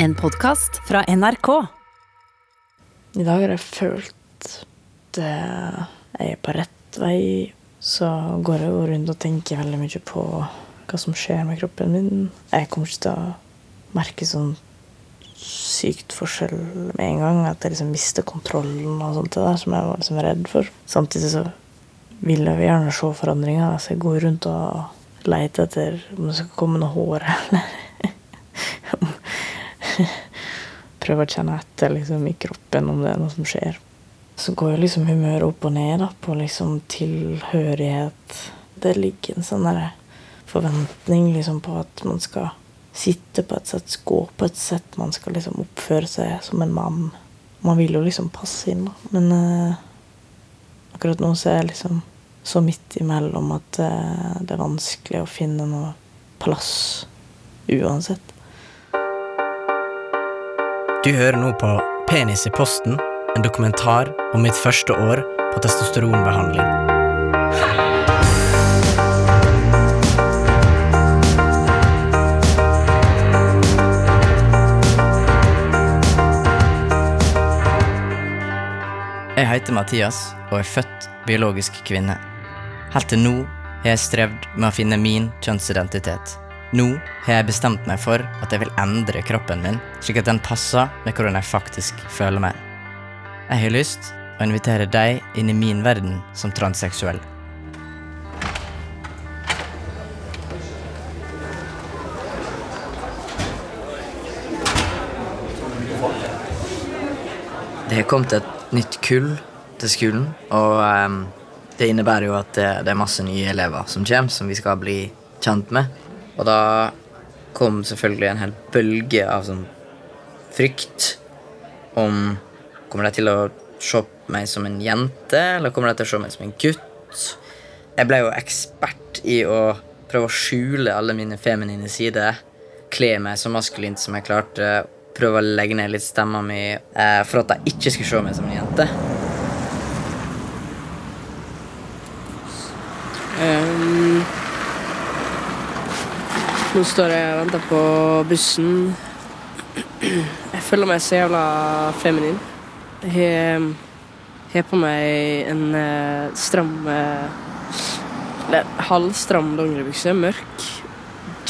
En podkast fra NRK. I dag har jeg følt at jeg er på rett vei. Så går jeg jo rundt og tenker veldig mye på hva som skjer med kroppen min. Jeg kommer ikke til å merke sånn sykt forskjell med en gang. At jeg liksom mister kontrollen og sånt der, som jeg var liksom redd for. Samtidig så vil jeg gjerne se forandringer. Så jeg går rundt og leter etter om det skal komme noe hår eller Prøver å kjenne etter liksom, i kroppen om det er noe som skjer. Så går jo liksom humøret opp og ned da, på liksom tilhørighet. Det ligger en sånn forventning liksom på at man skal sitte på et sett, gå på et sett. Man skal liksom oppføre seg som en mann. Man vil jo liksom passe inn, da. Men eh, akkurat nå så er jeg liksom så midt imellom at eh, det er vanskelig å finne noe plass uansett. Du hører nå på Penis i posten, en dokumentar om mitt første år på testosteronbehandling. Jeg heter Mathias og er født biologisk kvinne. Helt til nå har jeg strevd med å finne min kjønnsidentitet. Nå har jeg bestemt meg for at jeg vil endre kroppen min, slik at den passer med hvordan jeg faktisk føler meg. Jeg har lyst å invitere deg inn i min verden som transseksuell. Det har kommet et nytt kull til skolen, og um, det innebærer jo at det, det er masse nye elever som kommer, som vi skal bli kjent med. Og da kom selvfølgelig en hel bølge av sånn frykt om Kommer de til å se på meg som en jente, eller kommer de til å se meg som en gutt? Jeg ble jo ekspert i å prøve å skjule alle mine feminine sider. Kle meg så maskulint som jeg klarte. Prøve å legge ned litt stemma mi eh, for at de ikke skulle se meg som en jente. Nå står jeg og venter på bussen. Jeg føler meg så jævla feminin. Jeg har, på meg en eh, stram eh, Eller halvstram dongeribukse, mørk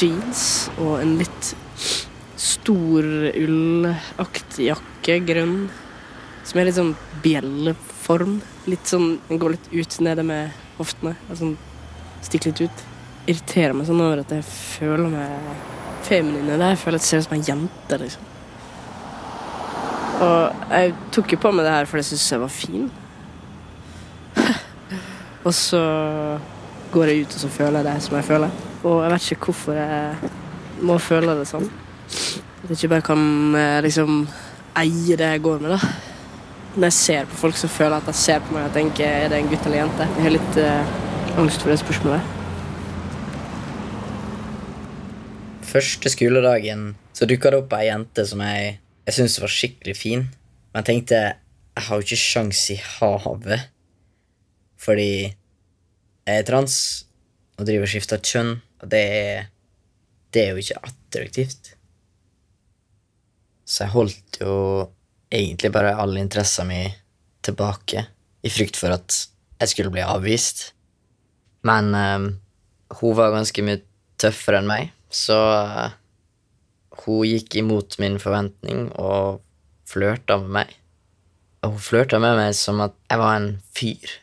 jeans og en litt stor ullaktig jakke, grønn, som er litt sånn bjelleform. Litt sånn, Den går litt ut nede med hoftene. Altså Stikker litt ut. Irriterer meg sånn over at jeg føler meg feminin. Jeg føler at jeg ser ut som en jente, liksom. Og jeg tok jo på meg det her fordi jeg syntes jeg var fin. og så går jeg ut og så føler jeg det som jeg føler. Og jeg vet ikke hvorfor jeg må føle det sånn. At jeg ikke bare kan eh, liksom eie det jeg går med, da. Når jeg ser på folk, så føler jeg at jeg ser på meg og tenker er det en gutt eller jente. Jeg har litt uh, angst for det spørsmålet. Første skoledagen så dukka det opp ei jente som jeg, jeg syntes var skikkelig fin. Men jeg tenkte jeg har jo ikke sjans i havet. Fordi jeg er trans og driver og skifter kjønn, og det er, det er jo ikke attraktivt. Så jeg holdt jo egentlig bare all interessa mi tilbake i frykt for at jeg skulle bli avvist. Men um, hun var ganske mye tøffere enn meg, så uh, hun gikk imot min forventning og flørta med meg. Og hun flørta med meg som at jeg var en fyr,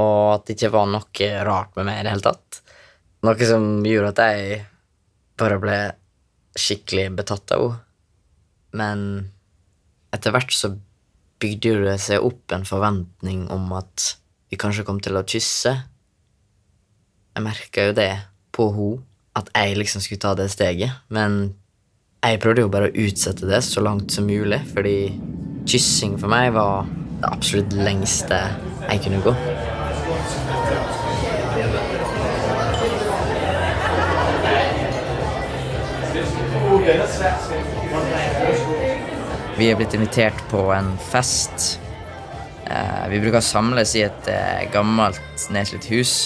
og at det ikke var noe rart med meg i det hele tatt. Noe som gjorde at jeg bare ble skikkelig betatt av henne. Men etter hvert så bygde det seg opp en forventning om at vi kanskje kom til å kysse. Jeg merka jo det på henne, at jeg liksom skulle ta det steget. Men jeg prøvde jo bare å utsette det så langt som mulig, fordi kyssing for meg var det absolutt lengste jeg kunne gå. Vi er blitt invitert på en fest. Eh, vi bruker å samles i et eh, gammelt, nedslitt hus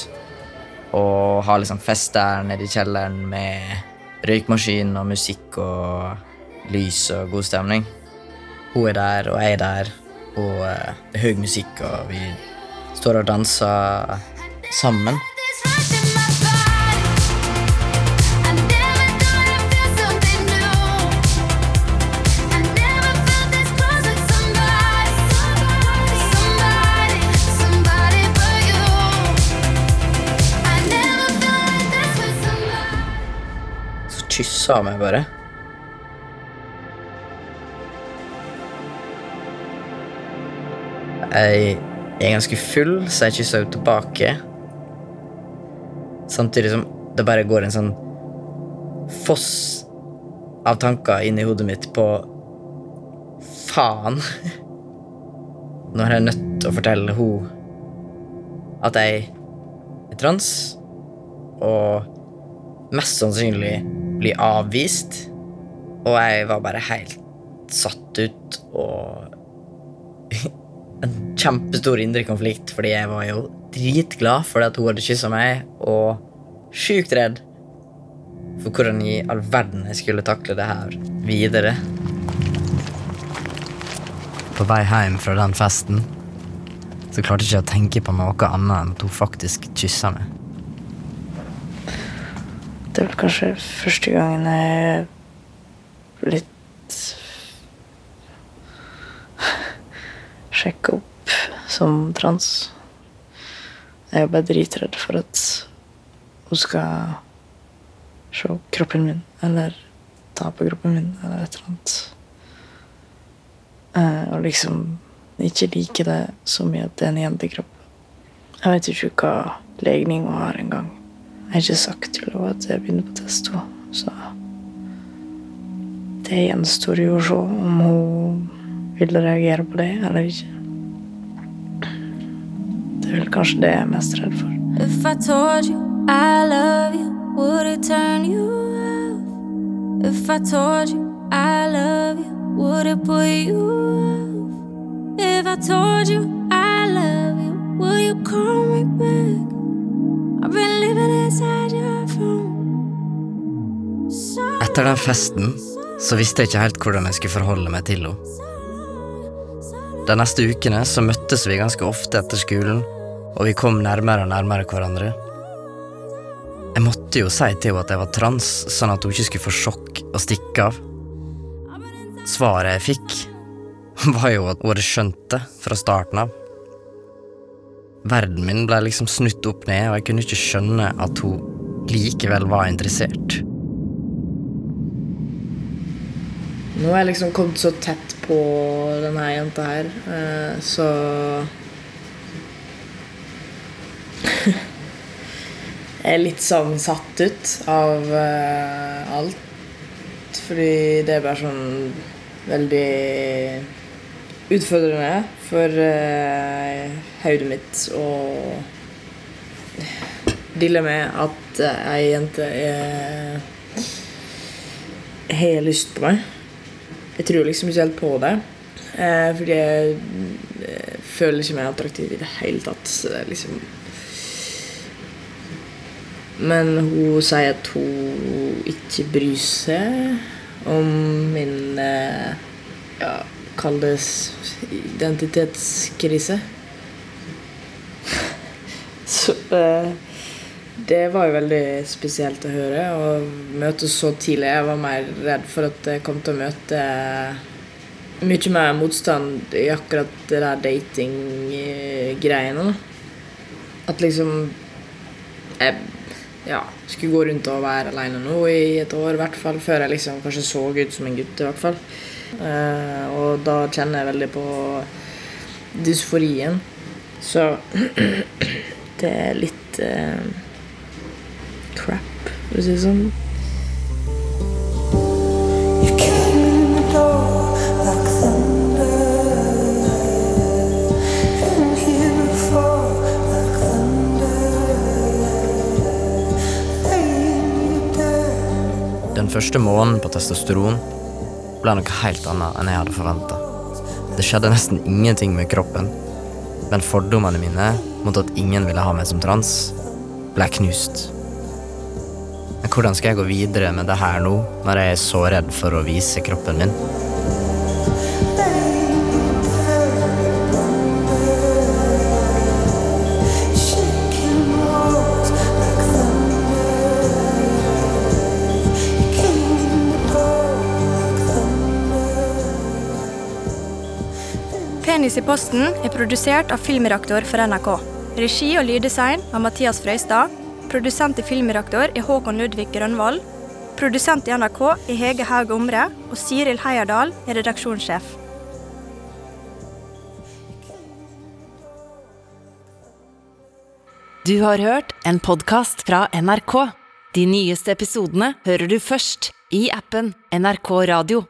og ha liksom fest der nede i kjelleren med røykmaskin og musikk og lys og god stemning. Hun er der, og jeg er der, og det er høy musikk, og vi står og danser sammen. Kyssa meg bare. Jeg er ganske full, så jeg kyssa henne tilbake. Samtidig som det bare går en sånn foss av tanker inn i hodet mitt på Faen! Nå er jeg nødt til å fortelle henne at jeg er trans, og mest sannsynlig bli avvist. Og jeg var bare helt satt ut og en kjempestor indre konflikt, fordi jeg var jo dritglad for at hun hadde kyssa meg, og sjukt redd for hvordan i all verden jeg skulle takle det her videre. På vei hjem fra den festen så klarte jeg ikke å tenke på noe annet enn at hun faktisk kyssa meg. Det er vel kanskje første gangen jeg er blitt sjekka opp som trans. Jeg er bare dritredd for at hun skal se kroppen min, eller ta på kroppen min, eller et eller annet. Eh, og liksom ikke like det så mye at det er en jentekropp. Jeg vet ikke hva legning hun har engang. Jeg har ikke sagt til henne at jeg begynner på test 2, så det gjenstår jo å se om hun vil reagere på det eller ikke. Det er vel kanskje det jeg er mest redd for. If I told you I love you, would it turn you off? If I told you I love you, would it put you off? If I told you I love you, will you call me back? Etter den festen så visste jeg ikke helt hvordan jeg skulle forholde meg til henne. De neste ukene så møttes vi ganske ofte etter skolen, og vi kom nærmere og nærmere hverandre. Jeg måtte jo si til henne at jeg var trans, sånn at hun ikke skulle få sjokk og stikke av. Svaret jeg fikk, var jo at hun hadde skjønt det fra starten av. Verden min ble liksom snutt opp ned, og jeg kunne ikke skjønne at hun likevel var interessert. Nå har jeg liksom kommet så tett på denne jenta her, eh, så Jeg er litt sånn satt ut av eh, alt. Fordi det er bare sånn veldig utfordrende for uh, hodet mitt å deale med at uh, ei jente har lyst på meg. Jeg tror liksom ikke helt på det. Uh, fordi jeg uh, føler ikke meg attraktiv i det hele tatt. Det liksom Men hun sier at hun ikke bryr seg om min ja, Kall det identitetskrise. Så eh, det var jo veldig spesielt å høre. Å møte så tidlig. Jeg var mer redd for at jeg kom til å møte mye mer motstand i akkurat det der datinggreiene. da. At liksom Jeg ja, skulle gå rundt og være aleine nå i et år, i hvert fall. Før jeg liksom kanskje så ut som en gutt, i hvert fall. Eh, og da kjenner jeg veldig på dysforien. Så det er litt eh, crap, for å si det sånn. Den første måneden på testosteron ble noe helt annet enn jeg hadde forventa. Det skjedde nesten ingenting med kroppen, men fordommene mine mot at ingen ville ha meg som trans, ble knust. Men hvordan skal jeg gå videre med det her nå, når jeg er så redd for å vise kroppen min? Penis i posten er produsert av Filmreaktor for NRK. Regi og lyddesign av Mathias Frøystad. Produsent i Filmreaktor er Håkon Ludvig Grønvoll. Produsent i NRK er Hege Haug Omre, og Siril Heierdal er redaksjonssjef. Du har hørt en podkast fra NRK. De nyeste episodene hører du først i appen NRK Radio.